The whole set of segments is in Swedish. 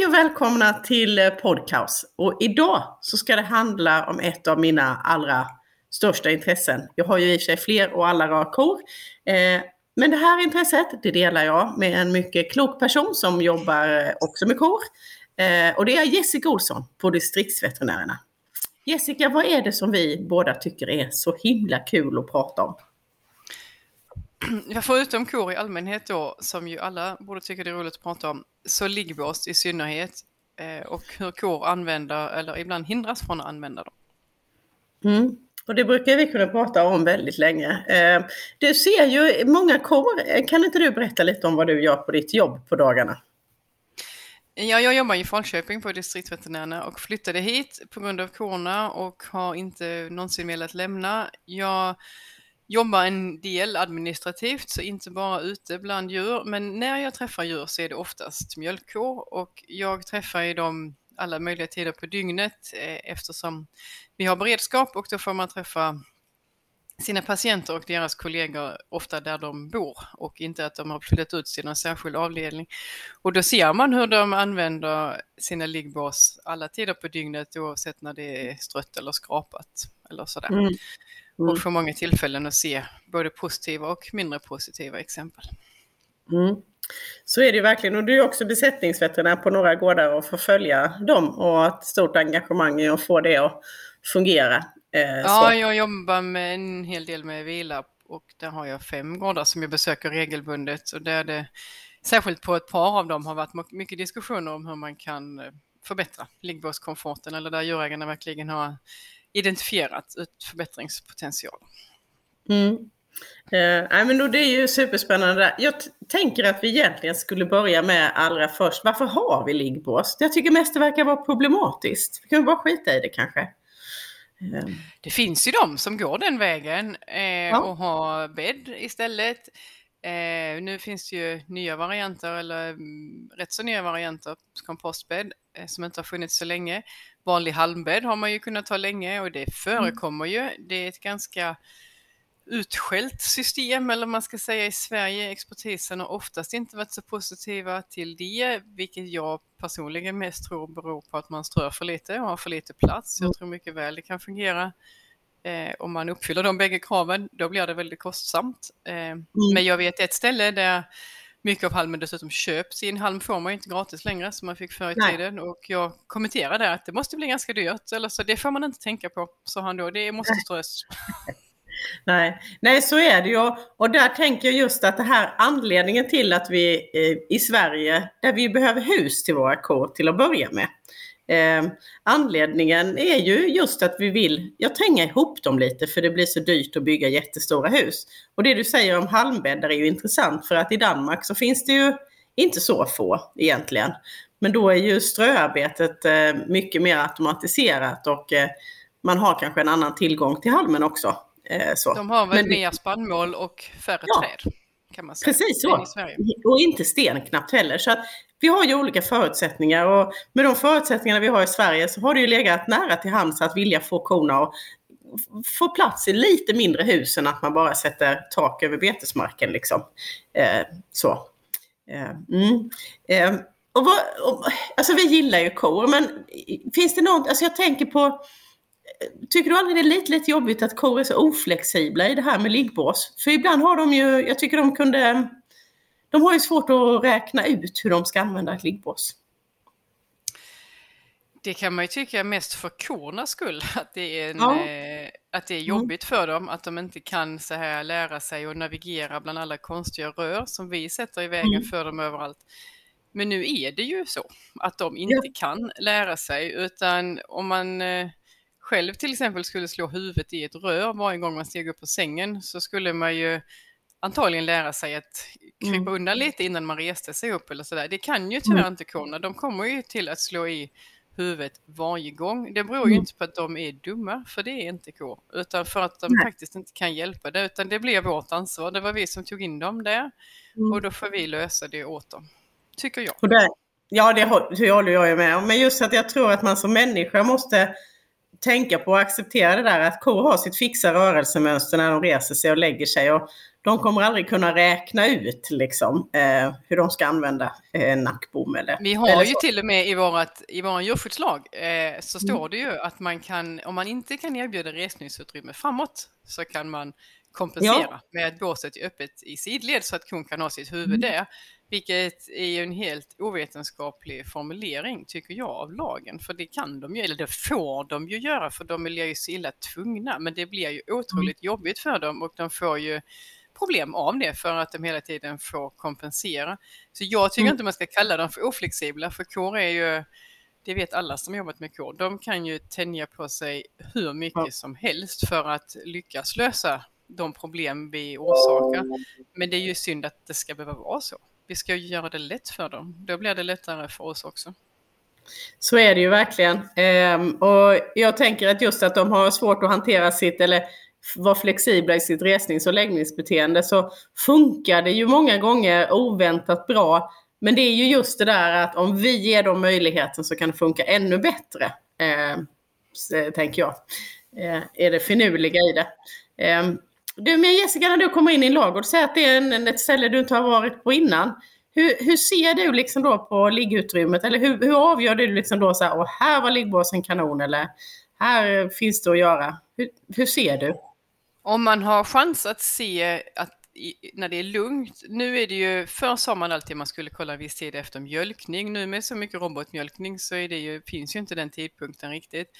Hej och välkomna till eh, Podcast. Och idag så ska det handla om ett av mina allra största intressen. Jag har ju i sig fler och alla rör kor. Eh, men det här intresset, det delar jag med en mycket klok person som jobbar eh, också med kor. Eh, och det är Jessica Olsson på Distriktsveterinärerna. Jessica, vad är det som vi båda tycker är så himla kul att prata om? Förutom kor i allmänhet då, som ju alla borde tycka det är roligt att prata om, så liggbås i synnerhet eh, och hur kor använder eller ibland hindras från att använda dem. Mm. Och det brukar vi kunna prata om väldigt länge. Eh, du ser ju många kor. Kan inte du berätta lite om vad du gör på ditt jobb på dagarna? Ja, jag jobbar i Falköping på distriktsveterinärerna och flyttade hit på grund av corona och har inte någonsin velat lämna. Jag jobbar en del administrativt, så inte bara ute bland djur, men när jag träffar djur så är det oftast mjölkkor och jag träffar ju dem alla möjliga tider på dygnet eh, eftersom vi har beredskap och då får man träffa sina patienter och deras kollegor ofta där de bor och inte att de har flyttat ut till någon särskild avdelning. Och då ser man hur de använder sina liggbås alla tider på dygnet oavsett när det är strött eller skrapat eller sådär. Mm. Mm. Och får många tillfällen att se både positiva och mindre positiva exempel. Mm. Så är det verkligen. Och du är också besättningsveterinär på några gårdar och får följa dem och ha ett stort engagemang i att få det att fungera. Eh, ja, så. jag jobbar med en hel del med vila och där har jag fem gårdar som jag besöker regelbundet. Och där det, särskilt på ett par av dem har varit mycket diskussioner om hur man kan eh, förbättra liggbåskomforten eller där djurägarna verkligen har identifierat ut förbättringspotential. Mm. Eh, men då, det är ju superspännande. Jag tänker att vi egentligen skulle börja med allra först, varför har vi liggbås? Jag tycker mest det verkar vara problematiskt. Vi kan bara skita i det kanske. Eh. Det finns ju de som går den vägen eh, ja. och har bädd istället. Eh, nu finns det ju nya varianter, eller mm, rätt så nya varianter, kompostbädd, eh, som inte har funnits så länge. Vanlig halmbädd har man ju kunnat ta länge och det mm. förekommer mm. ju. Det är ett ganska utskällt system, eller man ska säga i Sverige. Expertisen har oftast inte varit så positiva till det, vilket jag personligen mest tror beror på att man strör för lite och har för lite plats. Jag mm. tror mycket väl det kan fungera eh, om man uppfyller de bägge kraven, då blir det väldigt kostsamt. Eh, mm. Men jag vet ett ställe där mycket av halmen dessutom köps in. Halm får man ju inte gratis längre som man fick förr i Nej. tiden. Och jag kommenterade att det måste bli ganska dyrt. Eller så det får man inte tänka på, sa han då. Det måste strös. Nej. Nej, så är det ju. Och där tänker jag just att det här anledningen till att vi eh, i Sverige, där vi behöver hus till våra kor till att börja med. Eh, anledningen är ju just att vi vill jag tränga ihop dem lite för det blir så dyrt att bygga jättestora hus. Och det du säger om halmbäddar är ju intressant för att i Danmark så finns det ju inte så få egentligen. Men då är ju ströarbetet eh, mycket mer automatiserat och eh, man har kanske en annan tillgång till halmen också. Eh, så. De har väl Men, mer spannmål och färre ja, träd? Precis så. Och inte sten knappt heller. Så att vi har ju olika förutsättningar och med de förutsättningarna vi har i Sverige så har det ju legat nära till hands att vilja få korna att få plats i lite mindre hus än att man bara sätter tak över betesmarken. Liksom. Eh, så. Eh, mm. eh, och vad, och, alltså vi gillar ju kor, men finns det något, alltså jag tänker på Tycker du aldrig det är lite, lite jobbigt att kor är så oflexibla i det här med liggbås? För ibland har de ju, jag tycker de kunde, de har ju svårt att räkna ut hur de ska använda ett liggbås. Det kan man ju tycka mest för kornas skull, att det är, en, ja. eh, att det är jobbigt mm. för dem, att de inte kan så här lära sig och navigera bland alla konstiga rör som vi sätter i vägen mm. för dem överallt. Men nu är det ju så att de inte ja. kan lära sig, utan om man eh, själv till exempel skulle slå huvudet i ett rör varje gång man steg upp på sängen så skulle man ju antagligen lära sig att krypa mm. undan lite innan man reste sig upp eller sådär. Det kan ju tyvärr mm. inte korna. De kommer ju till att slå i huvudet varje gång. Det beror ju mm. inte på att de är dumma, för det är inte kor, utan för att de Nej. faktiskt inte kan hjälpa det, utan det blir vårt ansvar. Det var vi som tog in dem där mm. och då får vi lösa det åt dem, tycker jag. Det, ja, det håller jag med om. Men just att jag tror att man som människa måste tänka på och acceptera det där att kor har sitt fixa rörelsemönster när de reser sig och lägger sig. Och de kommer aldrig kunna räkna ut liksom, eh, hur de ska använda eh, nackbom. Eller, Vi har eller ju till och med i, vårat, i vår djurskyddslag eh, så mm. står det ju att man kan, om man inte kan erbjuda resningsutrymme framåt, så kan man kompensera ja. med att båset är öppet i sidled så att kon kan ha sitt huvud mm. där. Vilket är en helt ovetenskaplig formulering tycker jag av lagen. För det kan de ju, eller det får de ju göra för de blir ju så illa tvungna. Men det blir ju otroligt mm. jobbigt för dem och de får ju problem av det för att de hela tiden får kompensera. Så jag tycker mm. inte man ska kalla dem för oflexibla för kor är ju, det vet alla som jobbat med kor, de kan ju tänja på sig hur mycket ja. som helst för att lyckas lösa de problem vi orsakar. Men det är ju synd att det ska behöva vara så. Vi ska ju göra det lätt för dem. Då blir det lättare för oss också. Så är det ju verkligen. Ehm, och jag tänker att just att de har svårt att hantera sitt, eller vara flexibla i sitt resnings och läggningsbeteende så funkar det ju många gånger oväntat bra. Men det är ju just det där att om vi ger dem möjligheten så kan det funka ännu bättre. Eh, eh tänker jag. Eh, är det finurliga i det. Eh, du, men Jessica, när du kommer in i en ladugård, säg att det är en, ett ställe du inte har varit på innan. Hur, hur ser du liksom då på liggutrymmet? Eller hur, hur avgör du liksom då så här, här var liggbåsen kanon eller här finns det att göra? Hur, hur ser du? Om man har chans att se att när det är lugnt. Nu är det ju, förr sa man alltid att man skulle kolla viss tid efter mjölkning. Nu med så mycket robotmjölkning så är det ju, finns ju inte den tidpunkten riktigt.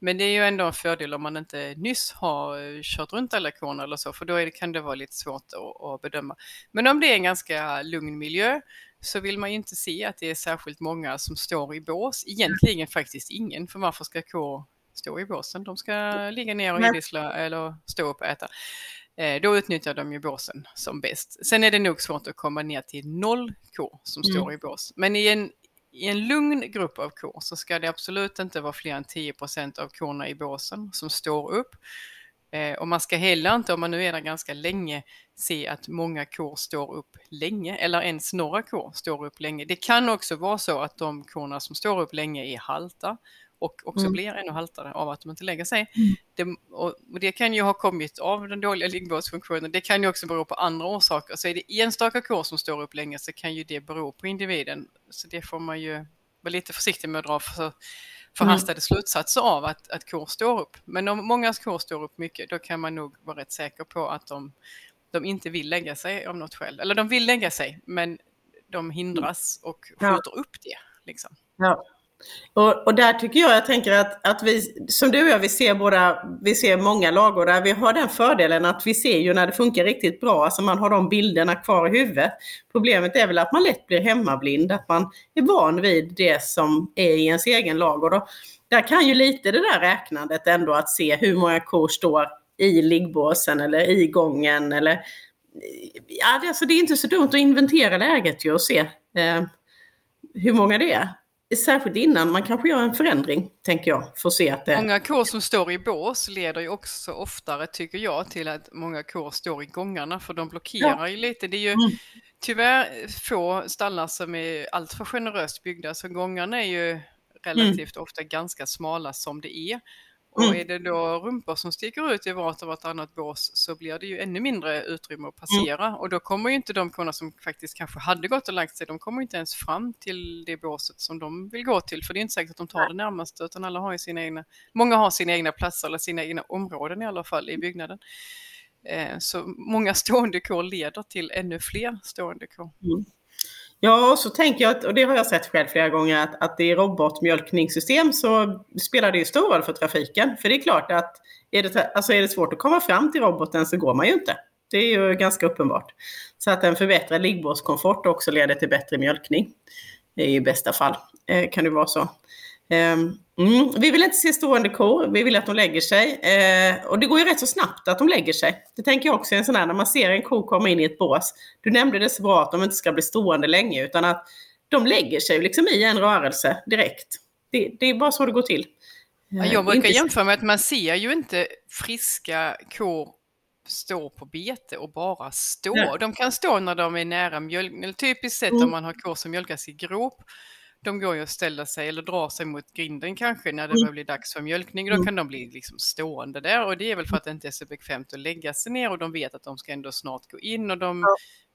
Men det är ju ändå en fördel om man inte nyss har eh, kört runt alla korna eller så, för då det, kan det vara lite svårt att, att, bedöma. Men om det är en ganska lugn miljö så vill man ju inte se att det är särskilt många som står i bås. Egentligen faktiskt ingen, för varför ska kor stå i båsen? De ska ligga ner och idissla eller stå upp och äta. Eh, då utnyttjar de ju båsen som bäst. Sen är det nog svårt att komma ner till noll kor som mm. står i bås. Men i en i en lugn grupp av kor så ska det absolut inte vara fler än 10% av korna i båsen som står upp. Eh, och man ska heller inte, om man nu är där ganska länge, se att många kor står upp länge eller ens några kor står upp länge. Det kan också vara så att de korna som står upp länge är halta och också mm. blir ännu haltare av att de inte lägger sig. Mm. Det, och, och, det kan ju ha kommit av den dåliga liggbåtsfunktionen. Det kan ju också bero på andra orsaker. Så är det enstaka kor som står upp länge så kan ju det bero på individen. Så det får man ju vara lite försiktig med att dra för, förhastade mm. slutsatser av att, att kor står upp. Men om många kor står upp mycket, då kan man nog vara rätt säker på att de, de inte vill lägga sig av något skäl. Eller de vill lägga sig, men de hindras och skjuter ja. upp det. Liksom. Ja. Och, och, där tycker jag, jag tänker att, att vi, som du och jag, vi ser båda, vi ser många lagor där vi har den fördelen att vi ser ju när det funkar riktigt bra, alltså man har de bilderna kvar i huvudet. Problemet är väl att man lätt blir hemmablind, att man är van vid det som är i ens egen lag. Och där kan ju lite det där räknandet ändå att se hur många kor står i liggbåsen eller i gången eller Ja, det, alltså det är inte så dumt att inventera läget ju och se eh, hur många det är särskilt innan man kanske gör en förändring, tänker jag, för att se att det... Många kor som står i bås leder ju också oftare, tycker jag, till att många kor står i gångarna, för de blockerar ja. ju lite. Det är ju mm. tyvärr få stallar som är alltför generöst byggda, så gångarna är ju relativt mm. ofta ganska smala som det är. Och mm. är det då rumpor som sticker ut i vart och vartannat bås så blir det ju ännu mindre utrymme att passera mm. och då kommer ju inte de korna som faktiskt kanske hade gått och lagt sig, de kommer inte ens fram till det båset som de vill gå till för det är inte säkert att de tar det närmaste utan alla har ju sina egna, många har sina egna platser eller sina egna områden i alla fall i byggnaden. Eh, så många stående kor leder till ännu fler stående kor. Mm. Ja, och så tänker jag, och det har jag sett själv flera gånger, att, att i robotmjölkningssystem så spelar det ju stor roll för trafiken. För det är klart att är det, alltså är det svårt att komma fram till roboten så går man ju inte. Det är ju ganska uppenbart. Så att en förbättrad liggbåtskomfort också leder till bättre mjölkning. I bästa fall eh, kan det vara så. Ehm, Mm, vi vill inte se stående kor, vi vill att de lägger sig. Eh, och det går ju rätt så snabbt att de lägger sig. Det tänker jag också en sån här, när man ser en ko komma in i ett bås. Du nämnde det så bra att de inte ska bli stående länge, utan att de lägger sig liksom i en rörelse direkt. Det, det är bara så det går till. Ja, jag brukar inte... jämföra med att man ser ju inte friska kor stå på bete och bara stå. Nej. De kan stå när de är nära mjölk, typiskt sett mm. om man har kor som mjölkas i grop de går ju och ställer sig eller drar sig mot grinden kanske när det mm. börjar bli dags för mjölkning. Då mm. kan de bli liksom stående där och det är väl för att det inte är så bekvämt att lägga sig ner och de vet att de ska ändå snart gå in och de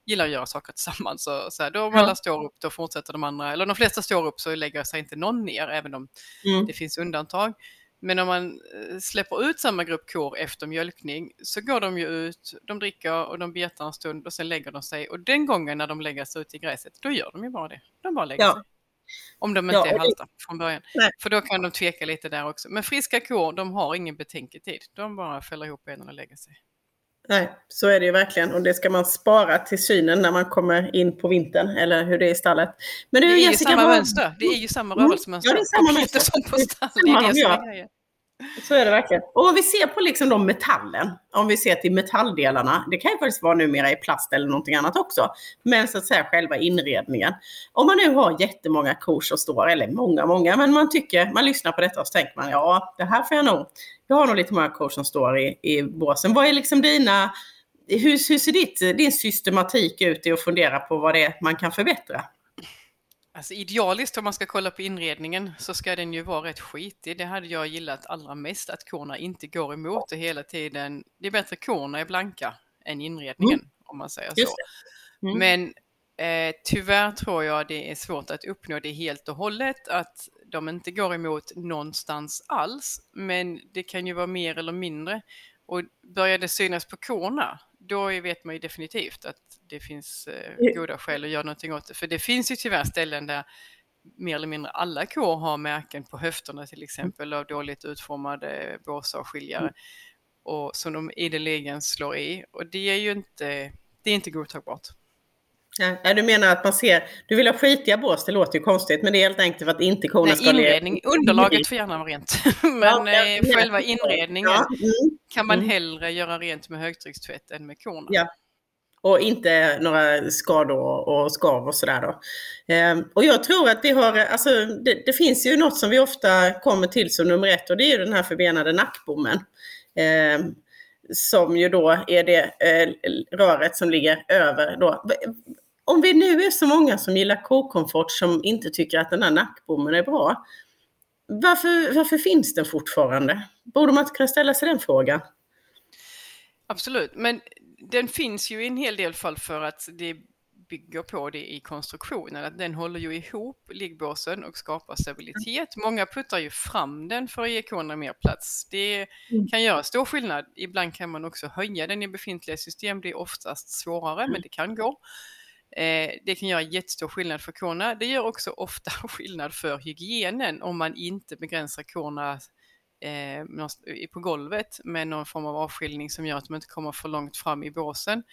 gillar att göra saker tillsammans. Så, så här, då om alla står upp då fortsätter de andra, eller de flesta står upp så lägger sig inte någon ner även om mm. det finns undantag. Men om man eh, släpper ut samma grupp kor efter mjölkning så går de ju ut, de dricker och de betar en stund och sen lägger de sig. Och den gången när de lägger sig ut i gräset, då gör de ju bara det. De bara lägger ja. sig. Om de inte ja, är halta från början. Nej. För då kan de tveka lite där också. Men friska kor, de har ingen betänketid. De bara fäller ihop benen och lägger sig. Nej, så är det ju verkligen. Och det ska man spara till synen när man kommer in på vintern, eller hur det är i stallet. Men det är, ju samma var... mönster. Det är ju samma rörelsemönster. Ja, det är samma mönster. Som på stall. Det är det som är grejen. Så är det verkligen. Och om vi ser på liksom de metallen, om vi ser till metalldelarna, det kan ju faktiskt vara numera i plast eller någonting annat också, men så att säga själva inredningen. Om man nu har jättemånga kor som står, eller många, många, men man tycker, man lyssnar på detta och så tänker man, ja, det här får jag nog, jag har nog lite många kor som står i, i båsen. Vad är liksom dina, hur, hur ser ditt, din systematik ut i att fundera på vad det är man kan förbättra? Alltså idealiskt om man ska kolla på inredningen så ska den ju vara rätt skitig. Det hade jag gillat allra mest, att korna inte går emot det hela tiden. Det är bättre korna är blanka än inredningen mm. om man säger så. Mm. Men eh, tyvärr tror jag det är svårt att uppnå det helt och hållet, att de inte går emot någonstans alls. Men det kan ju vara mer eller mindre. Och börjar det synas på korna, då vet man ju definitivt att det finns eh, goda skäl att göra någonting åt det. För det finns ju tyvärr ställen där mer eller mindre alla kor har märken på höfterna till exempel av dåligt utformade båsar och skiljare mm. och som de ideligen slår i och det är ju inte, det är inte godtagbart. Ja, du menar att man ser, du vill ha skitiga bås, det låter ju konstigt, men det är helt enkelt för att inte korna ska... Inredning, underlaget får gärna vara rent, men ja, ja, själva inredningen ja, mm, kan man mm. hellre göra rent med högtryckstvätt än med korna. Ja, och inte några skador och skav och sådär då. Ehm, och jag tror att vi har, alltså det, det, finns ju något som vi ofta kommer till som nummer ett och det är ju den här förbenade nackbommen. Ehm, som ju då är det eh, röret som ligger över då. Om vi nu är så många som gillar kokomfort som inte tycker att den här nackbommen är bra. Varför, varför finns den fortfarande? Borde man inte kunna ställa sig den frågan? Absolut, men den finns ju i en hel del fall för att det bygger på det i konstruktionen, att den håller ju ihop liggbåsen och skapar stabilitet. Många puttar ju fram den för att ge korna mer plats. Det mm. kan göra stor skillnad. Ibland kan man också höja den i befintliga system, det är oftast svårare, men det kan gå. Eh, det kan göra jättestor skillnad för korna. Det gör också ofta skillnad för hygienen om man inte begränsar korna eh, på golvet med någon form av avskiljning som gör att de inte kommer för långt fram i båsen.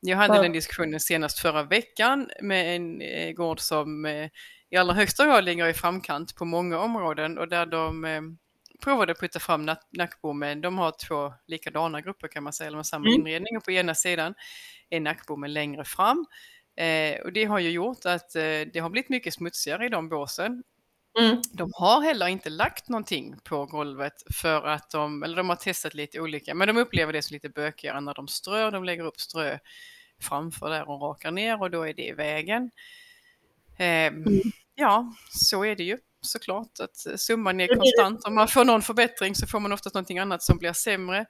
Jag hade ja. den diskussionen senast förra veckan med en eh, gård som i allra högsta grad ligger i framkant på många områden och där de provade att putta fram nackbommen. De har två likadana grupper kan man säga, eller med samma mm. inredning och på ena sidan är nackbommen längre fram. Eh, och det har ju gjort att eh, det har blivit mycket smutsigare i de båsen Mm. De har heller inte lagt någonting på golvet för att de, eller de har testat lite olika, men de upplever det som lite bökigare när de strör. De lägger upp strö framför där och rakar ner och då är det i vägen. Eh, mm. Ja, så är det ju såklart att summan är konstant. Om man får någon förbättring så får man oftast någonting annat som blir sämre.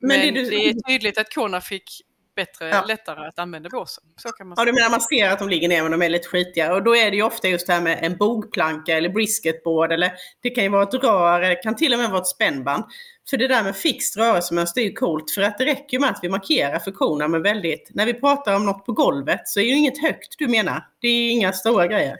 Men, Men det, du... det, är tydligt att Kona fick bättre, ja. lättare att använda båsen. Så kan man. Ja, du menar man ser att de ligger ner men de är lite skitiga. Och då är det ju ofta just det här med en bogplanka eller brisketboard eller det kan ju vara ett rör, det kan till och med vara ett spännband. För det där med fixt rörelsemönster är ju coolt för att det räcker med att vi markerar korna med väldigt, när vi pratar om något på golvet så är det ju inget högt du menar. Det är inga stora grejer.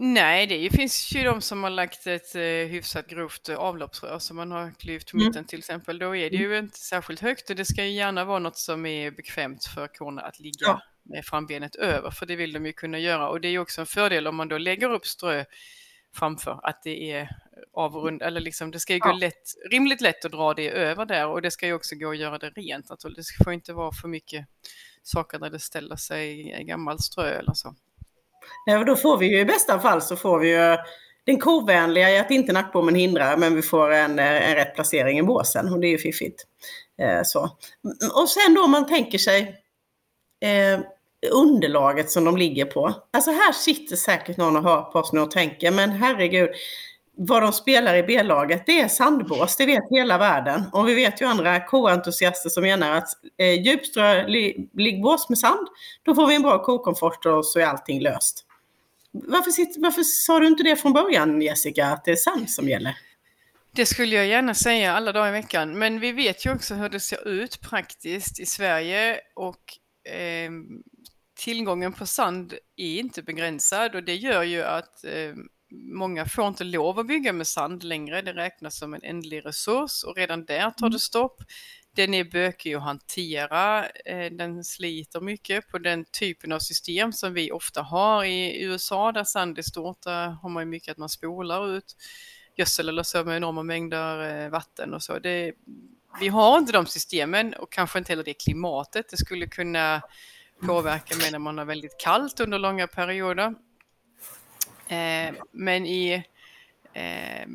Nej, det finns ju de som har lagt ett eh, hyfsat grovt eh, avloppsrör som man har klyvt mm. mitten till exempel. Då är det ju inte särskilt högt och det ska ju gärna vara något som är bekvämt för korna att ligga ja. med frambenet över, för det vill de ju kunna göra. Och det är ju också en fördel om man då lägger upp strö framför, att det är avrund, eller liksom det ska ju gå ja. lätt, rimligt lätt att dra det över där och det ska ju också gå att göra det rent. Alltså, det får inte vara för mycket saker där det ställer sig gammalt strö eller så. Nej, då får vi ju i bästa fall så får vi ju den kovänliga i att inte nackbommen hindrar men vi får en, eh, en rätt placering i båsen och det är ju fiffigt. Eh, så. Mm, och sen då om man tänker sig eh, underlaget som de ligger på. Alltså här sitter säkert någon och hör på oss nu och tänker, men herregud, vad de spelar i B-laget, det är sandbås, det vet hela världen. Och vi vet ju andra koentusiaster som menar att eh, djupströ liggbås med sand, då får vi en bra kokomfort och så är allting löst. Varför, sitter, varför sa du inte det från början Jessica, att det är sand som gäller? Det skulle jag gärna säga alla dagar i veckan, men vi vet ju också hur det ser ut praktiskt i Sverige och eh, tillgången på sand är inte begränsad och det gör ju att eh, många får inte lov att bygga med sand längre. Det räknas som en ändlig resurs och redan där tar det mm. stopp. Den är bökig att hantera, eh, den sliter mycket på den typen av system som vi ofta har i USA där sand är stort. Där har man mycket att man spolar ut gödsel eller så med enorma mängder eh, vatten och så. Det, vi har inte de systemen och kanske inte heller det klimatet. Det skulle kunna påverka med när man har väldigt kallt under långa perioder. Eh, men i, eh,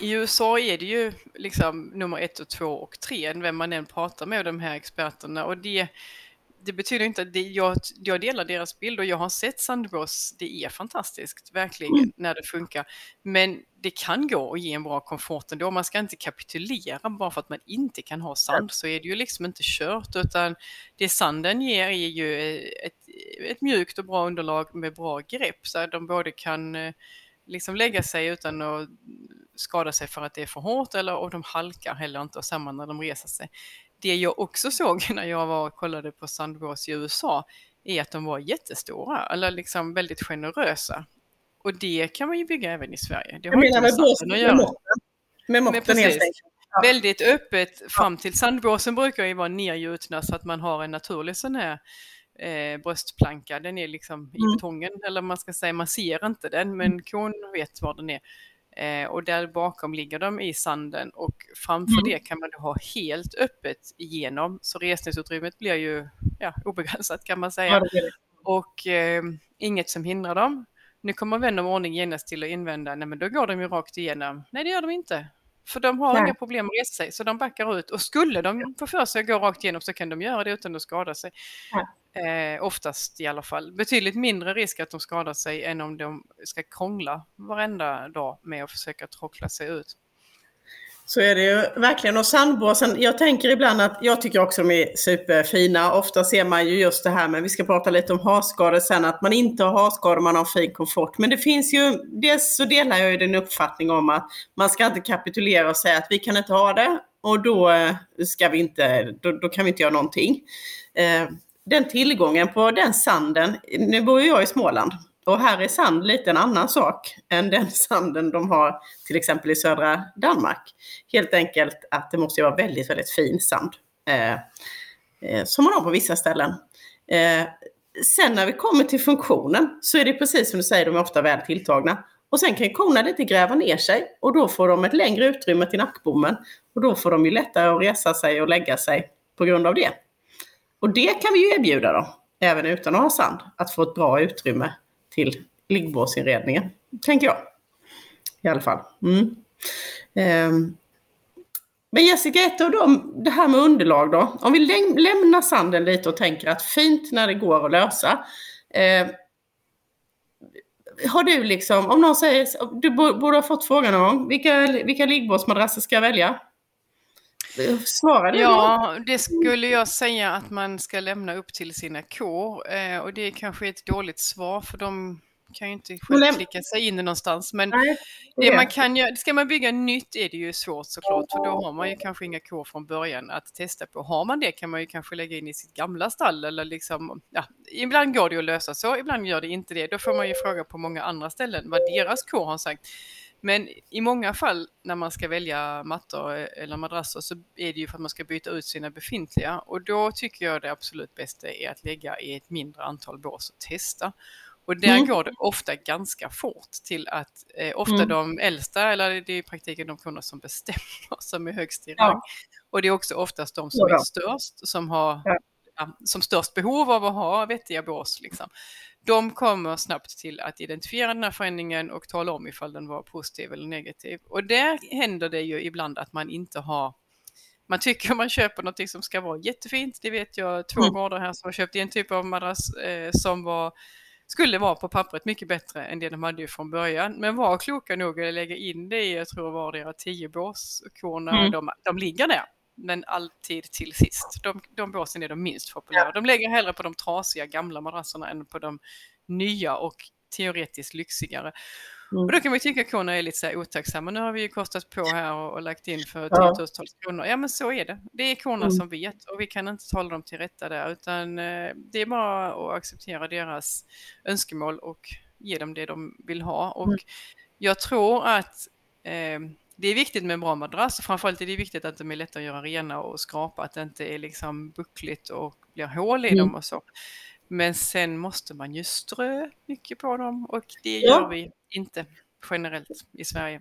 i USA är det ju liksom nummer ett och två och tre, vem man än pratar med de här experterna. Och det, det betyder inte att det, jag, jag delar deras bild och jag har sett sandbås, det är fantastiskt, verkligen, mm. när det funkar. Men det kan gå att ge en bra komfort ändå. Man ska inte kapitulera bara för att man inte kan ha sand, så är det ju liksom inte kört, utan det sanden ger är ju ett, ett mjukt och bra underlag med bra grepp, så att de både kan eh, liksom lägga sig utan att skada sig för att det är för hårt eller och de halkar heller inte och samma när de reser sig det jag också såg när jag var och kollade på sandbås i USA är att de var jättestora, eller liksom väldigt generösa. Och det kan man ju bygga även i Sverige. Det har jag menar med båsen att göra. Med måtten, med måtten ja. Väldigt öppet fram till sandbåsen brukar ju vara nergjutna så att man har en naturlig sån här eh, bröstplanka. Den är liksom mm. i betongen, eller man ska säga, man ser inte den, men mm. kon vet var den är. Eh, och där bakom ligger de i sanden och framför mm. det kan man ha helt öppet igenom. Så resningsutrymmet blir ju ja, obegränsat kan man säga. Ja, och eh, inget som hindrar dem. Nu kommer vän om ordning genast till att invända, nej men då går de ju rakt igenom. Nej det gör de inte. För de har nej. inga problem att resa sig, så de backar ut. Och skulle de få för sig att gå rakt igenom så kan de göra det utan att skada sig. Ja. Eh, oftast i alla fall. Betydligt mindre risk att de skadar sig än om de ska krångla varenda dag med att försöka tråckla sig ut. Så är det ju verkligen. Och sandbåsen, jag tänker ibland att jag tycker också de är superfina. Ofta ser man ju just det här med, vi ska prata lite om harskador sen, att man inte har harskador, man har fin komfort. Men det finns ju, dels så delar jag ju din uppfattning om att man ska inte kapitulera och säga att vi kan inte ha det och då eh, ska vi inte, då, då kan vi inte göra någonting. Eh, den tillgången på den sanden, nu bor ju jag i Småland och här är sand lite en annan sak än den sanden de har till exempel i södra Danmark. Helt enkelt att det måste vara väldigt, väldigt fin sand. Eh, eh, som man har på vissa ställen. Eh, sen när vi kommer till funktionen så är det precis som du säger, de är ofta väl tilltagna. Och sen kan korna lite gräva ner sig och då får de ett längre utrymme till nackbommen. Och då får de ju lättare att resa sig och lägga sig på grund av det. Och det kan vi ju erbjuda då, även utan att ha sand, att få ett bra utrymme till liggbåsinredningen. tänker jag. I alla fall. Mm. Um. Men Jessica, ett av dem, det här med underlag då. Om vi läm lämnar sanden lite och tänker att fint när det går att lösa. Eh, har du liksom, om någon säger, du borde ha fått frågan någon gång, vilka, vilka liggbåtsmadrasser ska jag välja? Svarade du Ja, det skulle jag säga att man ska lämna upp till sina kor. Eh, och det är kanske ett dåligt svar för de kan ju inte själv klicka sig in någonstans. Men Nej, det, man kan göra, ska man bygga nytt är det ju svårt såklart, för då har man ju kanske inga kor från början att testa på. Har man det kan man ju kanske lägga in i sitt gamla stall eller liksom, ja, ibland går det att lösa så, ibland gör det inte det. Då får man ju fråga på många andra ställen vad deras kor har sagt. Men i många fall när man ska välja mattor eller madrasser så är det ju för att man ska byta ut sina befintliga och då tycker jag det absolut bästa är att lägga i ett mindre antal bås och testa. Och där mm. går det ofta ganska fort till att eh, ofta mm. de äldsta, eller det är i praktiken de kunder som bestämmer, som är högst i rang. Ja. Och det är också oftast de som ja. är störst, som har ja. som störst behov av att ha vettiga bås. Liksom de kommer snabbt till att identifiera den här förändringen och tala om ifall den var positiv eller negativ. Och där händer det ju ibland att man inte har man tycker man köper någonting som ska vara jättefint. Det vet jag två mm. gårdar här som har köpt en typ av madrass eh, som var skulle vara på pappret mycket bättre än det de hade från början. Men var kloka nog att lägga in det i, jag tror var deras tio båskorna, mm. de, de ligger där. Men alltid till sist. De, de båsen är de minst populära. Ja. De lägger hellre på de trasiga gamla madrasserna än på de nya och teoretiskt lyxigare. Mm. Och då kan man ju tycka att korna är lite så här otacksamma. Nu har vi ju kostat på här och, och lagt in för tiotusentals ja. kronor. Ja men så är det. Det är korna mm. som vet och vi kan inte tala dem till rätta där utan eh, det är bara att acceptera deras önskemål och ge dem det de vill ha. Och mm. jag tror att eh, det är viktigt med en bra madrass framförallt är det viktigt att de är lätta att göra rena och skrapa, att det inte är liksom buckligt och blir hål i mm. dem och så. Men sen måste man ju strö mycket på dem och det gör vi inte generellt i Sverige.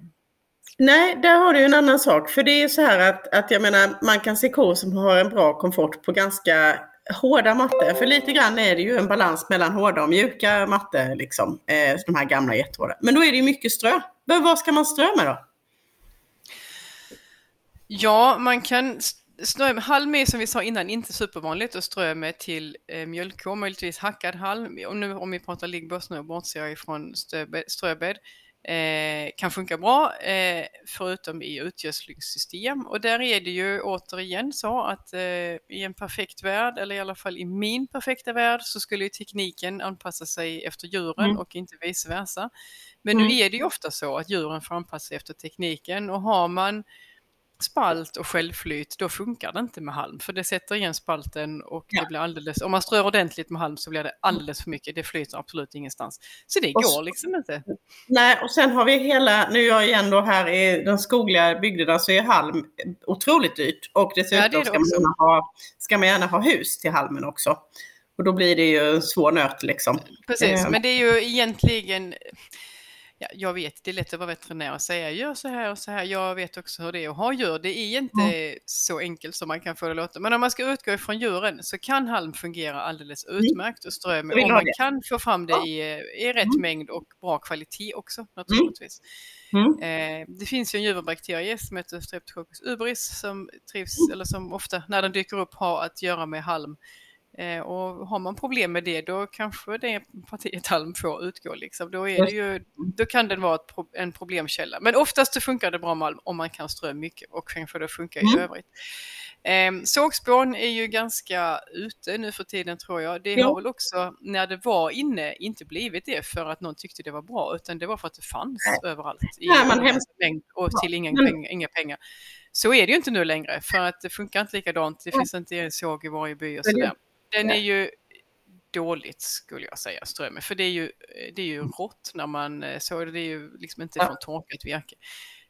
Nej, där har du en annan sak. För det är så här att, att jag menar, man kan se kor som har en bra komfort på ganska hårda mattor. För lite grann är det ju en balans mellan hårda och mjuka mattor, liksom. Eh, de här gamla jättehårda. Men då är det ju mycket strö. Men vad ska man strö med då? Ja, man kan strö med halm är som vi sa innan inte supervanligt att strö med till eh, mjölkkor, möjligtvis hackad halm. Och nu om vi pratar liggbås nu bortser jag ifrån ströbädd. Eh, kan funka bra eh, förutom i utgödslingssystem och där är det ju återigen så att eh, i en perfekt värld eller i alla fall i min perfekta värld så skulle ju tekniken anpassa sig efter djuren mm. och inte vice versa. Men mm. nu är det ju ofta så att djuren får anpassa sig efter tekniken och har man spalt och självflyt, då funkar det inte med halm. För det sätter igen spalten och ja. det blir alldeles, om man strör ordentligt med halm så blir det alldeles för mycket. Det flyter absolut ingenstans. Så det och går liksom inte. Nej, och sen har vi hela, nu är jag igen då här i de skogliga bygderna så är halm otroligt dyrt. Och dessutom ja, det det ska, man ha, ska man gärna ha hus till halmen också. Och då blir det ju en svår nöt liksom. Precis, eh. men det är ju egentligen ja, jag vet, det är lätt att vara veterinär och säga gör så här och så här. Jag vet också hur det är att ha djur. Det är inte mm. så enkelt som man kan få det att låta. Men om man ska utgå ifrån djuren så kan halm fungera alldeles mm. utmärkt och ström. Om man kan få fram det i, i rätt mm. mängd och bra kvalitet också naturligtvis. Mm. Eh, det finns ju en djurbakterie som heter Streptococcus ubris som trivs, eller som ofta när den dyker upp har att göra med halm. Eh, och har man problem med det då kanske det partiet halm får utgå. Liksom. Då, är det ju, då kan den vara en problemkälla. Men oftast så funkar det bra med halm om man kan strö mycket och kanske det funkar mm. i övrigt. Eh, sågspån är ju ganska ute nu för tiden tror jag. Det har väl också när det var inne inte blivit det för att någon tyckte det var bra utan det var för att det fanns Nej. överallt i Nej, man mängd och till inga, pengar, inga pengar. Så är det ju inte nu längre för att det funkar inte likadant. Det finns inte en såg i varje by och sådär. Den är ju dåligt skulle jag säga, strömmen. För det är ju, det är ju rått när man eh, så det. är ju liksom inte från torkat virke.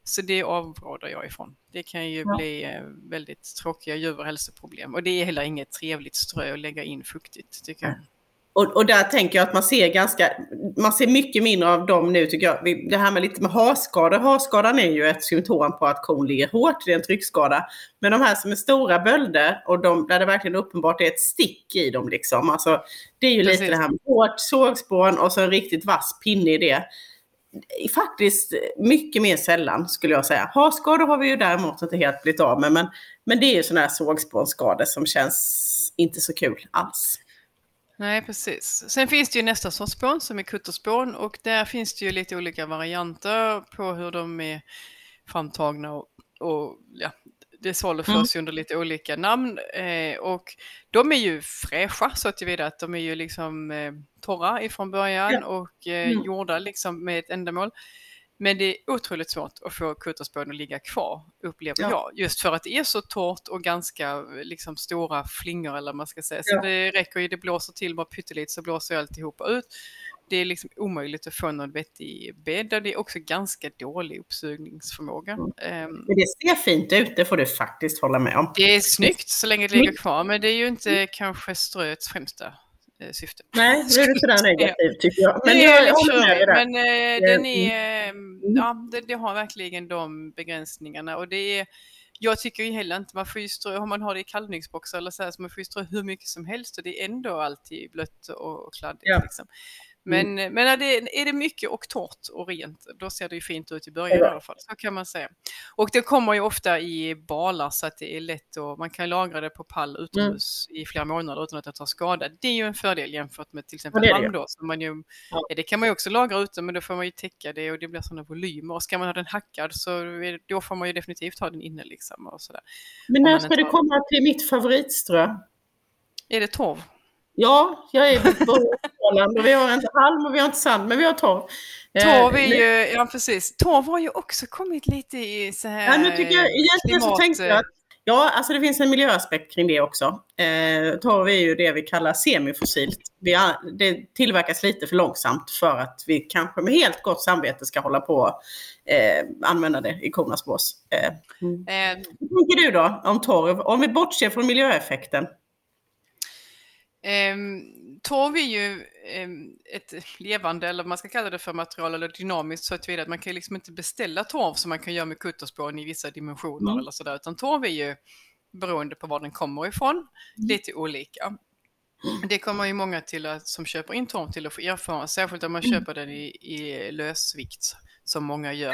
Så det avråder jag ifrån. Det kan ju ja. bli eh, väldigt tråkiga djurhälsoproblem och det är heller inget trevligt strö att lägga in fuktigt tycker jag. Och, och, där tänker jag att man ser ganska, man ser mycket mindre av dem nu tycker jag. Det här med lite med harskador, harskadan är ju ett symptom på att kon ligger hårt, det är en tryckskada. Men de här som är stora bölder och de, där det verkligen uppenbart är ett stick i dem liksom. Alltså, det är ju Precis. lite det här med hårt sågspån och så en riktigt vass pinne i det. Faktiskt mycket mer sällan skulle jag säga. Harskador har vi ju däremot inte helt blivit av med men, men det är ju sådana här sågspånskador som känns inte så kul alls. Nej, precis. Sen finns det ju nästa sorts spån som är kutterspån och där finns det ju lite olika varianter på hur de är framtagna och, och ja, det saluförs mm. under lite olika namn eh, och de är ju fräscha så tillvida att de är ju liksom eh, torra ifrån början ja. och eh, mm. gjorda liksom med ett ändamål. Men det är otroligt svårt att få kutterspån att ligga kvar, upplever ja. jag. Just för att det är så torrt och ganska liksom, stora flingor eller vad man ska säga. Så ja. det räcker ju, det blåser till bara pyttelite så blåser alltihopa ut. Det är liksom omöjligt att få någon vettig bädd och det är också ganska dålig uppsugningsförmåga. Mm. Men det ser fint ut, det får du faktiskt hålla med om. Det är snyggt så länge det ligger kvar, men det är ju inte mm. kanske ströets främsta syfte. Nej, nu är det sådär negativt tycker jag. Men, jag, jag håller med Men eh, den är, mm. ja, det, det, har verkligen de begränsningarna och det är jag tycker ju heller inte, man får ju strö, om man har det i kalvningsboxar eller så här, så man får ju strö hur mycket som helst och det är ändå alltid blött och, och kladdigt. Ja. Liksom. Men, mm. men är, det, är det mycket och torrt och rent, då ser det ju fint ut i början i alla fall. Så kan man säga. Och det kommer ju ofta i balar så att det är lätt och man kan lagra det på pall utomhus mm. i flera månader utan att det tar skada. Det är ju en fördel jämfört med till exempel ja, då. Som man ju, ja. Det kan man ju också lagra ute men då får man ju täcka det och det blir sådana volymer. Och ska man ha den hackad så då får man ju definitivt ha den inne liksom. Och sådär. Men när ska det komma till mitt favoritströ? Är det torv? Ja, jag är Åland och vi har inte halm och vi har inte sand, men vi har torv. Torv är ju, ja precis, torv har ju också kommit lite i så här ja, men tycker jag, Egentligen klimat... så tänkte jag att Ja, alltså det finns en miljöaspekt kring det också. Eh, torv är ju det vi kallar semifossilt. Vi, det tillverkas lite för långsamt för att vi kanske med helt gott samvete ska hålla på och eh, använda det i kornas bås. Eh, mm. eh. Vad tänker du då om torv? Om vi bortser från miljöeffekten. Um, torv är ju um, ett levande, eller man ska kalla det för material eller dynamiskt så att man kan liksom inte beställa torv som man kan göra med kutterspån i vissa dimensioner mm. eller sådär, utan torv är ju beroende på var den kommer ifrån, mm. lite olika. Det kommer ju många till att, som köper in torv till att få erfara, särskilt om man mm. köper den i, i lösvikt som många gör.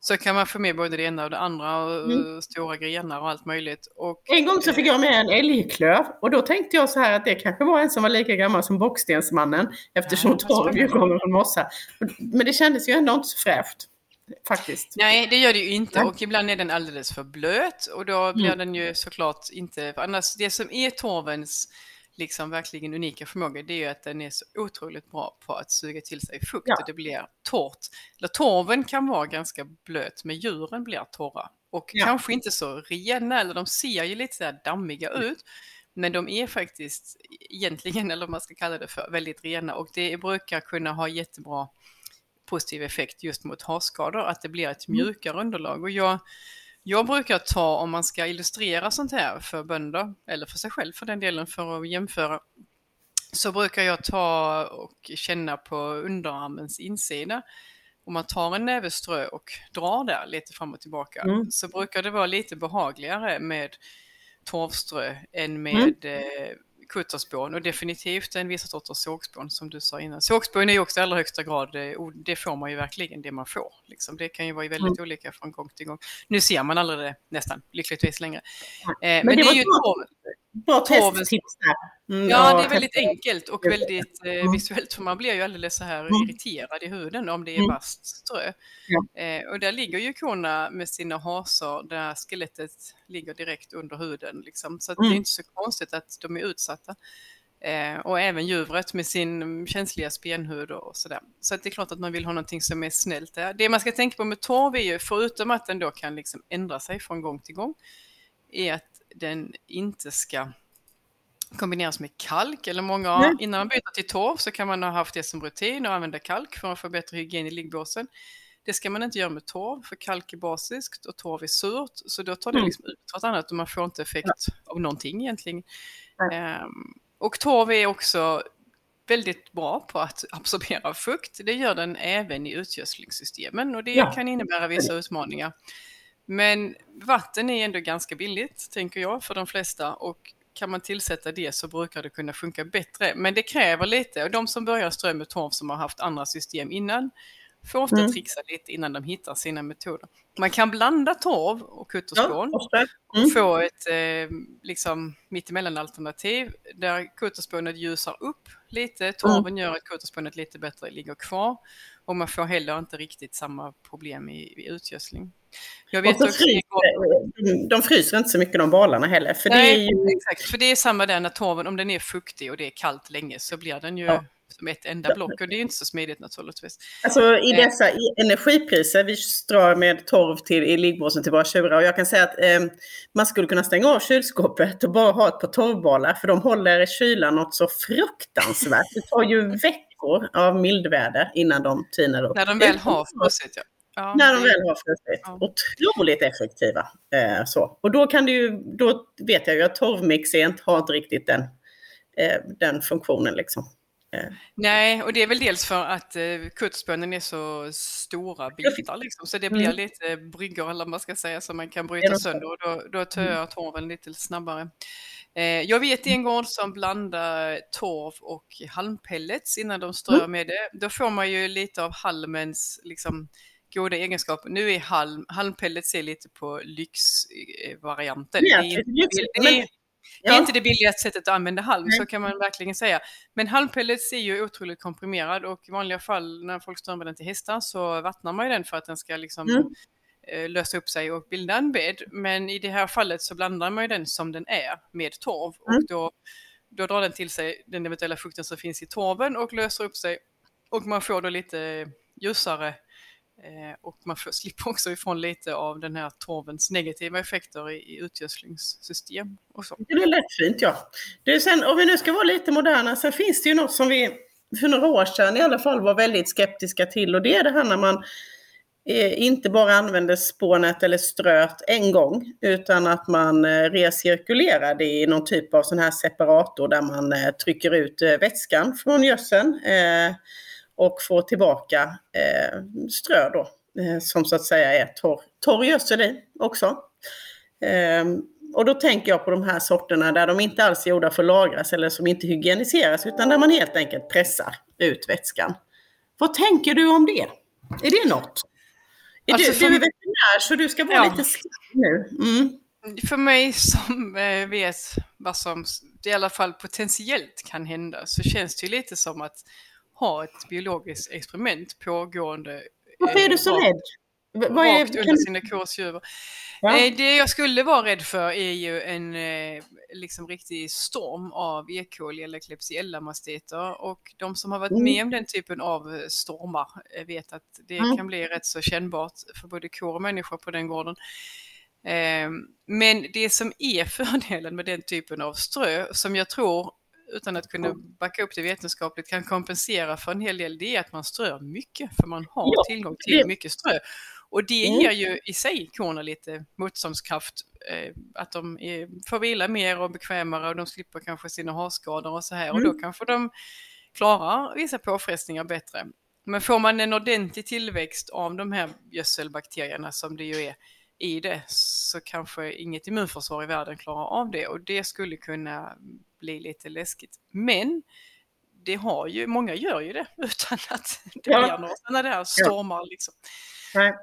Så kan man få med både det ena och det andra och mm. stora grenar och allt möjligt. Och, en gång så fick jag med en älgklöv och då tänkte jag så här att det kanske var en som var lika gammal som Bockstensmannen eftersom ja, torv ju kommer från mossa. Men det kändes ju ändå inte så fräscht. Faktiskt. Nej, det gör det ju inte och ibland är den alldeles för blöt och då blir mm. den ju såklart inte, annars det som är torvens liksom verkligen unika förmåga det är ju att den är så otroligt bra på att suga till sig fukt ja. och det blir torrt. Eller torven kan vara ganska blöt men djuren blir torra och ja. kanske inte så rena eller de ser ju lite så dammiga mm. ut. Men de är faktiskt egentligen, eller vad man ska kalla det för, väldigt rena och det brukar kunna ha jättebra positiv effekt just mot havsskador, att det blir ett mm. mjukare underlag. Och jag jag brukar ta, om man ska illustrera sånt här för bönder, eller för sig själv för den delen, för att jämföra, så brukar jag ta och känna på underarmens insida. Om man tar en näve strö och drar där lite fram och tillbaka mm. så brukar det vara lite behagligare med torvströ än med mm. eh, kutterspån och definitivt en vissa sorters sågspån som du sa innan. Sågspån är ju också i allra högsta grad, eh, det får man ju verkligen det man får. Liksom. Det kan ju vara väldigt mm. olika från gång till gång. Nu ser man aldrig det nästan, lyckligtvis längre. Eh, men, men, det, det är ju torv. Bra testtips där. Mm, ja, det är väldigt enkelt och väldigt eh, mm. visuellt för man blir ju alldeles så här mm. irriterad i huden om det är mm. vasst strö. Ja. Eh, och där ligger ju korna med sina hasar där skelettet ligger direkt under huden. Liksom. Så det är mm. inte så konstigt att de är utsatta. Eh, och även djuret med sin känsliga spenhud och sådär. Så det är klart att man vill ha någonting som är snällt där. Det man ska tänka på med torv är ju, förutom att den då kan liksom ändra sig från gång till gång, är att den inte ska kombineras med kalk. Eller många, mm. innan man byter till torv så kan man ha haft det som rutin och använda kalk för att få bättre hygien i liggbåsen. Det ska man inte göra med torv, för kalk är basiskt och torv är surt, så då tar det mm. liksom ut vartannat och man får inte effekt ja. av någonting egentligen. Um, och torv är också väldigt bra på att absorbera fukt. Det gör den även i utgödslingssystemen och det ja. kan innebära vissa utmaningar. Men vatten är ändå ganska billigt, tänker jag, för de flesta och kan man tillsätta det så brukar det kunna funka bättre. Men det kräver lite och de som börjar strö med torv som har haft andra system innan får ofta mm. trixa lite innan de hittar sina metoder. Man kan blanda torv och kutterspån ja, mm. och få ett eh, liksom, mittemellan-alternativ där kutterspånet ljusar upp lite, torven mm. gör att kutterspånet lite bättre ligger kvar och man får heller inte riktigt samma problem i, i utgödsling. Jag vet också fryser, de fryser inte så mycket de balarna heller. För Nej, det är ju... exakt. För det är samma där när torven, om den är fuktig och det är kallt länge så blir den ju ja. som ett enda block och det är ju inte så smidigt naturligtvis. Alltså i eh. dessa energipriser, vi drar med torv till, i liggbåsen till våra tjurar och jag kan säga att eh, man skulle kunna stänga av kylskåpet och bara ha ett par torvbalar för de håller kylan något så fruktansvärt. Det tar ju veckor av mildväder innan de tinar upp. När de väl har frusit ja. Ja, när de väl har frusit. Ja. Otroligt effektiva. Eh, så. Och då kan ju, då vet jag ju att torvmixent har inte riktigt den, eh, den funktionen liksom. Eh. Nej, och det är väl dels för att eh, kutterspönen är så stora bitar liksom, så det blir mm. lite bryggor eller vad man ska säga som man kan bryta sönder och då, då töar mm. torven lite snabbare. Eh, jag vet en gård som blandar torv och halmpellets innan de strör mm. med det. Då får man ju lite av halmens liksom, goda egenskaper. Nu är halm, halmpellets är lite på lyxvarianten. Ja, det, är, det, det är inte det billigaste sättet att använda halm, så kan man verkligen säga. Men halmpellets är ju otroligt komprimerad och i vanliga fall när folk strömmar den till hästar så vattnar man ju den för att den ska liksom mm. Eh, lösa upp sig och bilda en bädd. Men i det här fallet så blandar man ju den som den är med torv mm. och då, då drar den till sig den eventuella fukten som finns i torven och löser upp sig och man får då lite ljusare Eh, och man får, slipper också ifrån lite av den här torvens negativa effekter i, i utgödslingssystem. Och så. Det är lätt fint ja. Du, sen, om vi nu ska vara lite moderna, så finns det ju något som vi för några år sedan i alla fall var väldigt skeptiska till och det är det här när man Eh, inte bara använder spånet eller ströt en gång utan att man eh, recirkulerar det i någon typ av sån här separator där man eh, trycker ut eh, vätskan från gödseln eh, och får tillbaka strö då som så att säga är torr, torr gödsel i också. Ehm, och då tänker jag på de här sorterna där de inte alls är gjorda för att lagras eller som inte hygieniseras utan där man helt enkelt pressar ut vätskan. Vad tänker du om det? Är det något? Är alltså du, du är veterinär så du ska vara ja. lite snabb nu. Mm. För mig som eh, vet vad som i alla fall potentiellt kan hända så känns det lite som att ha ett biologiskt experiment pågående. Varför är du så eh, rädd? Vad är, rakt under sina kursdjur. Ja. Eh, det jag skulle vara rädd för är ju en eh, liksom riktig storm av E. coli eller Klebsiella-mastiter och de som har varit mm. med om den typen av stormar vet att det mm. kan bli rätt så kännbart för både kor och människor på den gården. Men det som är fördelen med den typen av strö som jag tror utan att kunna backa upp det vetenskapligt kan kompensera för en hel del det är att man strör mycket för man har tillgång till mycket strö. Och det mm. ger ju i sig korna lite motståndskraft, eh, att de är, får vila mer och bekvämare och de slipper kanske sina harskador och så här mm. och då mm. kanske de klarar vissa påfrestningar bättre. Men får man en ordentlig tillväxt av de här gödselbakterierna som det ju är i det så kanske inget immunförsvar i världen klarar av det och det skulle kunna bli lite läskigt. Men det har ju, många gör ju det utan att det ja. blir några sådana där stormar. Liksom. Nej.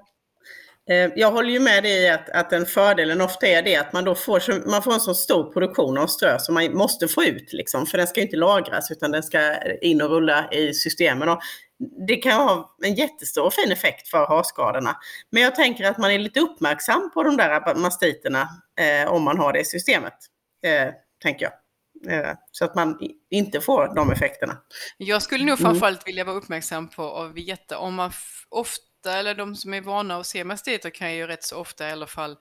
Eh, jag håller ju med dig i att, att den fördelen ofta är det att man då får, så, man får en så stor produktion av strö som man måste få ut. Liksom, för den ska inte lagras utan den ska in och rulla i systemen. Och det kan ha en jättestor och fin effekt för harskadorna. Men jag tänker att man är lite uppmärksam på de där mastiterna eh, om man har det i systemet. Eh, tänker jag. Eh, så att man inte får de effekterna. Jag skulle nog mm. framförallt vilja vara uppmärksam på att veta om man ofta ofta, eller de som är vana att se mastiter kan ju rätt så ofta i alla fall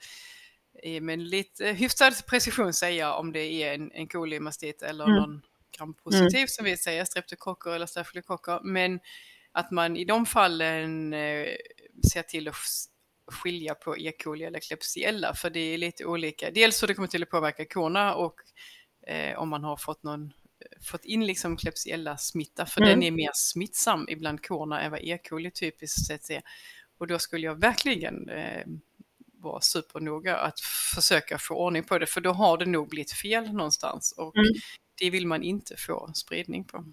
med lite hyfsad precision säga om det är en, en kolimastit eller mm. någon grampositiv mm. som vi säger, streptokocker eller stafylokocker. Men att man i de fallen eh, ser till att skilja på E. coli eller Klebsiella för det är lite olika. Dels hur det kommer till att påverka korna och eh, om man har fått någon fått in liksom Klebsiella-smitta, för mm. den är mer smittsam ibland korna än vad E. coli typiskt sett är. Och då skulle jag verkligen eh, vara supernoga att försöka få ordning på det, för då har det nog blivit fel någonstans och mm. det vill man inte få spridning på.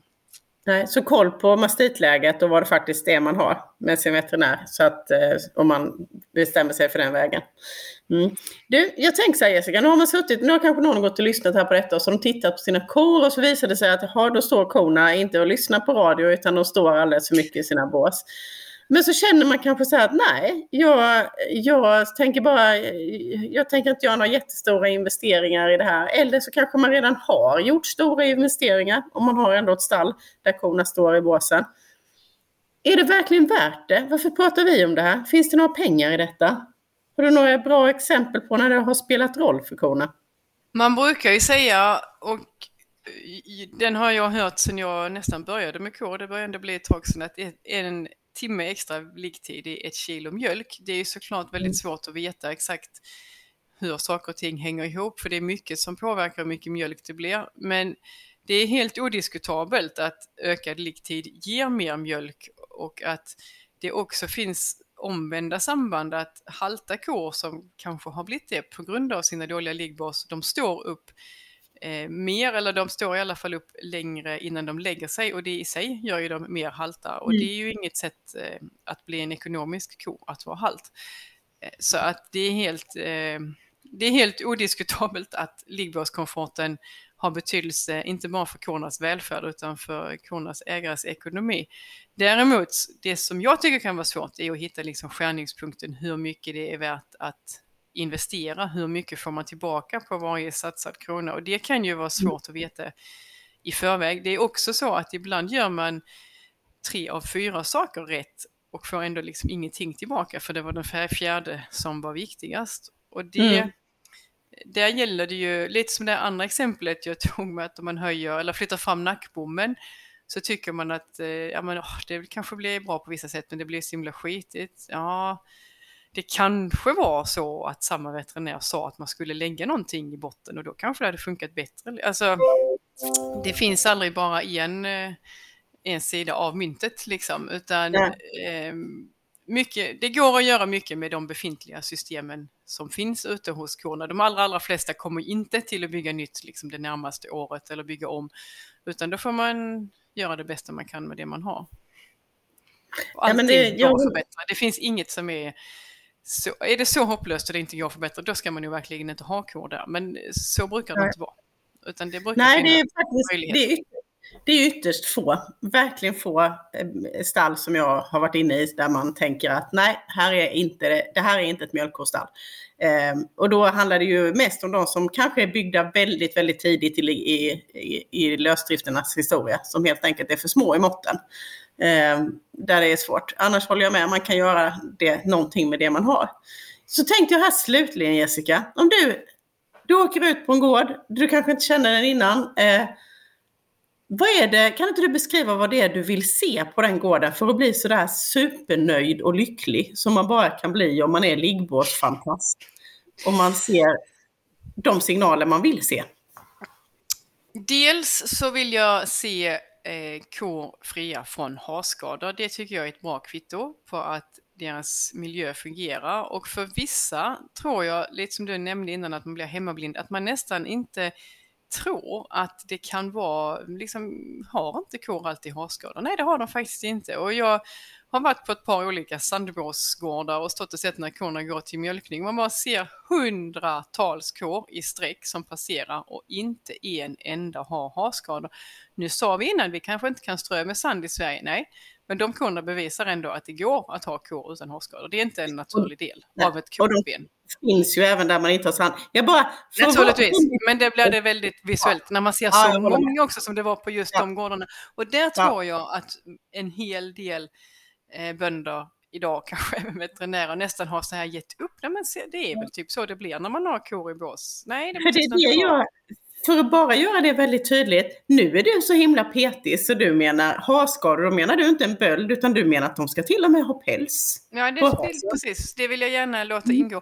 Nej, så koll på mastitläget och vad det faktiskt är man har med sin veterinär. Så att eh, om man bestämmer sig för den vägen. Mm. Du, jag tänker så här Jessica, nu har man suttit, nu har kanske någon gått och lyssnat här på detta och så har de tittat på sina kor och så visar det sig att jaha, då står korna inte och lyssnar på radio utan de står alldeles för mycket i sina bås. Men så känner man kanske så här att nej, jag, jag tänker bara, jag tänker inte göra några jättestora investeringar i det här. Eller så kanske man redan har gjort stora investeringar om man har ändå ett stall där korna står i båsen. Är det verkligen värt det? Varför pratar vi om det här? Finns det några pengar i detta? Har du några bra exempel på när det har spelat roll för korna? Man brukar ju säga, och den har jag hört sedan jag nästan började med kor, det börjar ändå bli ett tag sedan, att en timme extra liggtid i ett kilo mjölk. Det är såklart väldigt mm. svårt att veta exakt hur saker och ting hänger ihop, för det är mycket som påverkar hur mycket mjölk det blir. Men det är helt odiskutabelt att ökad liggtid ger mer mjölk och att det också finns omvända samband att halta kor som kanske har blivit det på grund av sina dåliga liggbas, de står upp eh, mer, eller de står i alla fall upp längre innan de lägger sig och det i sig gör ju dem mer halta och mm. det är ju inget sätt eh, att bli en ekonomisk ko att vara halt. Eh, så att det är helt, eh, det är helt odiskutabelt att liggbåskomforten har betydelse inte bara för kornas välfärd utan för kornas ägares ekonomi. Däremot, det som jag tycker kan vara svårt är att hitta liksom skärningspunkten hur mycket det är värt att investera, hur mycket får man tillbaka på varje satsad krona och det kan ju vara svårt att veta i förväg. Det är också så att ibland gör man tre av fyra saker rätt och får ändå liksom ingenting tillbaka för det var den fjärde som var viktigast. Och det, mm. där gäller det ju lite som det andra exemplet jag tog med att om man höjer eller flyttar fram nackbommen så tycker man att eh, ja, men, oh, det kanske blir bra på vissa sätt men det blir så himla skitigt. Ja, det kanske var så att samma veterinär sa att man skulle lägga någonting i botten och då kanske det hade funkat bättre. Alltså, det finns aldrig bara en, eh, en sida av myntet liksom, utan eh, mycket, det går att göra mycket med de befintliga systemen som finns ute hos korna. De allra, allra flesta kommer inte till att bygga nytt liksom det närmaste året eller bygga om, utan då får man göra det bästa man kan med det man har. Allting ja, det, jag... går att förbättra. Det finns inget som är så är det så hopplöst och det inte går att förbättra, då ska man ju verkligen inte ha kor där. Men så brukar det Nej. inte vara. Utan det brukar Nej, det är faktiskt det är, det är ytterst få, verkligen få eh, stall som jag har varit inne i där man tänker att nej, här är inte, det här är inte ett mjölkkostall. Eh, och då handlar det ju mest om de som kanske är byggda väldigt, väldigt tidigt i, i, i, i lösdrifternas historia, som helt enkelt är för små i måtten. Eh, där det är svårt. Annars håller jag med, man kan göra det, någonting med det man har. Så tänkte jag här slutligen Jessica, om du, du åker ut på en gård, du kanske inte känner den innan. Eh, vad är det, kan inte du beskriva vad det är du vill se på den gården för att bli sådär supernöjd och lycklig som man bara kan bli om man är liggbåtsfantast? Om man ser de signaler man vill se. Dels så vill jag se eh, kor fria från harskador. Det tycker jag är ett bra kvitto på att deras miljö fungerar. Och för vissa tror jag, lite som du nämnde innan, att man blir hemmablind, att man nästan inte tror att det kan vara, liksom, har inte kor alltid harskador? Nej, det har de faktiskt inte. Och jag har varit på ett par olika sandbåsgårdar och stått och sett när korna går till mjölkning. Man bara ser hundratals kor i sträck som passerar och inte en enda har harskador. Nu sa vi innan, vi kanske inte kan strö med sand i Sverige. Nej, men de korna bevisar ändå att det går att ha kor utan hårskador. Det är inte en naturlig del av ett korben. Finns ju även där man inte har sand. Jag bara, Naturligtvis, men det blir det väldigt visuellt ja. när man ser så ja, många också som det var på just ja. de gårdarna. Och där tror jag att en hel del eh, bönder idag kanske veterinärer nästan har så här gett upp. Nej, men det är väl typ så det blir när man har kor i bås. Nej, det, det, det jag, för att bara göra det väldigt tydligt, nu är du så himla petig så du menar harskador, då menar du inte en böld utan du menar att de ska till och med ha päls. Ja, det, det, precis, det vill jag gärna låta mm. ingå.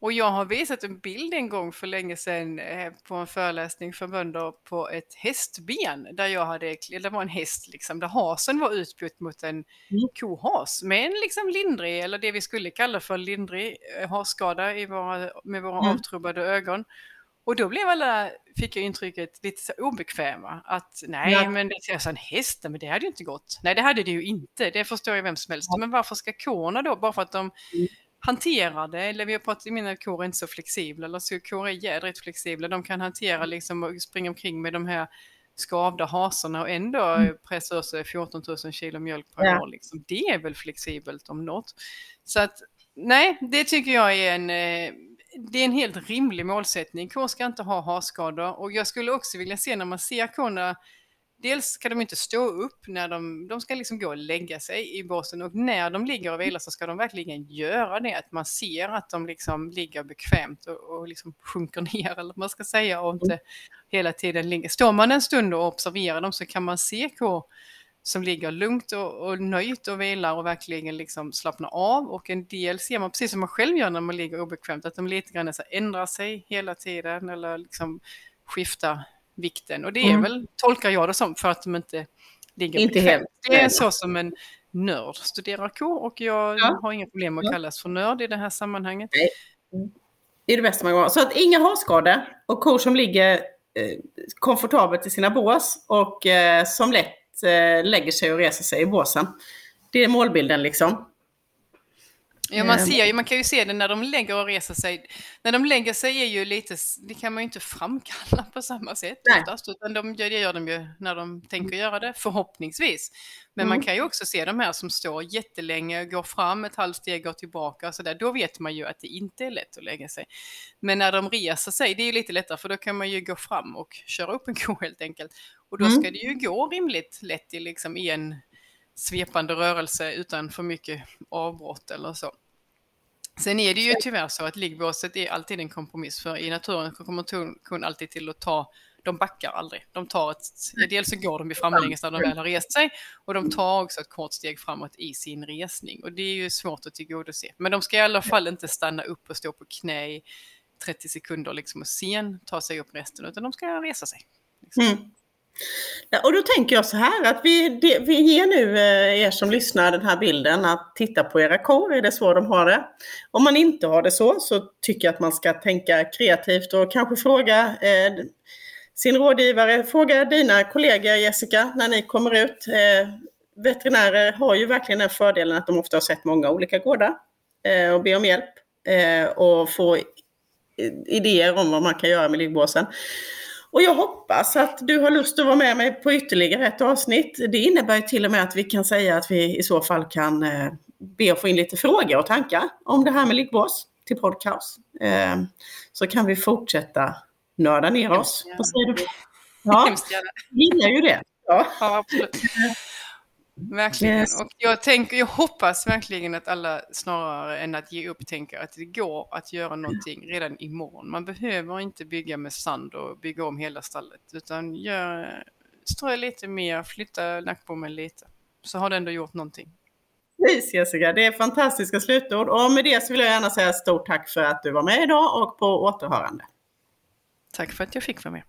Och jag har visat en bild en gång för länge sedan eh, på en föreläsning för bönder på ett hästben där jag hade, det var en häst liksom, där hasen var utbytt mot en mm. kohas med en liksom lindrig, eller det vi skulle kalla för lindrig eh, hasskada i våra, med våra mm. avtrubbade ögon. Och då blev alla, fick jag intrycket, lite så obekväma. Att nej, ja. men det är en häst, men det hade ju inte gått. Nej, det hade det ju inte. Det förstår ju vem som helst. Ja. Men varför ska korna då, bara för att de mm. Hanterar det, eller vi har pratat att kor är inte så flexibla, eller så kor är jädrigt flexibla. De kan hantera liksom och springa omkring med de här skavda hasarna och ändå mm. pressa ur sig 14 000 kilo mjölk per ja. år. Liksom. Det är väl flexibelt om något. Så att nej, det tycker jag är en eh, det är en helt rimlig målsättning. Kor ska inte ha harskador och jag skulle också vilja se när man ser korna Dels ska de inte stå upp när de, de ska liksom gå och lägga sig i båsen och när de ligger och vilar så ska de verkligen göra det. Att man ser att de liksom ligger bekvämt och, och liksom sjunker ner eller vad man ska säga och inte hela tiden ligger. Står man en stund och observerar dem så kan man se kor som ligger lugnt och, och nöjt och vilar och verkligen liksom slappnar av. Och en del ser man, precis som man själv gör när man ligger obekvämt, att de lite grann ändrar sig hela tiden eller liksom skiftar vikten. Och det är mm. väl, tolkar jag det som, för att de inte ligger inte. Helt. Det är så som en nörd studerar kor och jag ja. har inga problem att ja. kallas för nörd i det här sammanhanget. Nej. Det är det bästa man kan vara. Så att inga harskador och kor som ligger komfortabelt i sina bås och som lätt lägger sig och reser sig i båsen. Det är målbilden liksom. Ja, man, ehm. ser ju, man kan ju se det när de lägger och reser sig. När de lägger sig är ju lite, det kan man ju inte framkalla på samma sätt oftast, utan de, det gör de ju när de tänker göra det, förhoppningsvis. Men mm. man kan ju också se de här som står jättelänge, går fram ett halvt steg, går tillbaka och sådär. Då vet man ju att det inte är lätt att lägga sig. Men när de reser sig, det är ju lite lättare för då kan man ju gå fram och köra upp en ko helt enkelt. Och då mm. ska det ju gå rimligt lätt i, liksom, en svepande rörelse utan för mycket avbrott eller så. Sen är det ju tyvärr så att liggbåset är alltid en kompromiss för i naturen kommer kon alltid till att ta, de backar aldrig. De tar ett, dels så går de i framlänges när de väl har rest sig och de tar också ett kort steg framåt i sin resning och det är ju svårt att tillgodose. Men de ska i alla fall inte stanna upp och stå på knä i 30 sekunder liksom och sen ta sig upp resten utan de ska resa sig. Liksom. Mm. Ja, och då tänker jag så här att vi, det, vi ger nu eh, er som lyssnar den här bilden att titta på era kor, är det så de har det? Om man inte har det så, så tycker jag att man ska tänka kreativt och kanske fråga eh, sin rådgivare, fråga dina kollegor Jessica när ni kommer ut. Eh, veterinärer har ju verkligen den fördelen att de ofta har sett många olika gårdar eh, och be om hjälp eh, och få idéer om vad man kan göra med liggbåsen. Och jag hoppas att du har lust att vara med mig på ytterligare ett avsnitt. Det innebär till och med att vi kan säga att vi i så fall kan eh, be att få in lite frågor och tankar om det här med liggbås till podcast. Eh, så kan vi fortsätta nörda ner oss. Vad säger du? Ja, gillar ju det. Ja. Verkligen. Yes. Och jag, tänker, jag hoppas verkligen att alla snarare än att ge upp tänker att det går att göra någonting redan imorgon. Man behöver inte bygga med sand och bygga om hela stallet utan gör, strö lite mer, flytta nackbommen lite. Så har du ändå gjort någonting. Precis Jessica, det är fantastiska slutord och med det så vill jag gärna säga stort tack för att du var med idag och på återhörande. Tack för att jag fick vara med.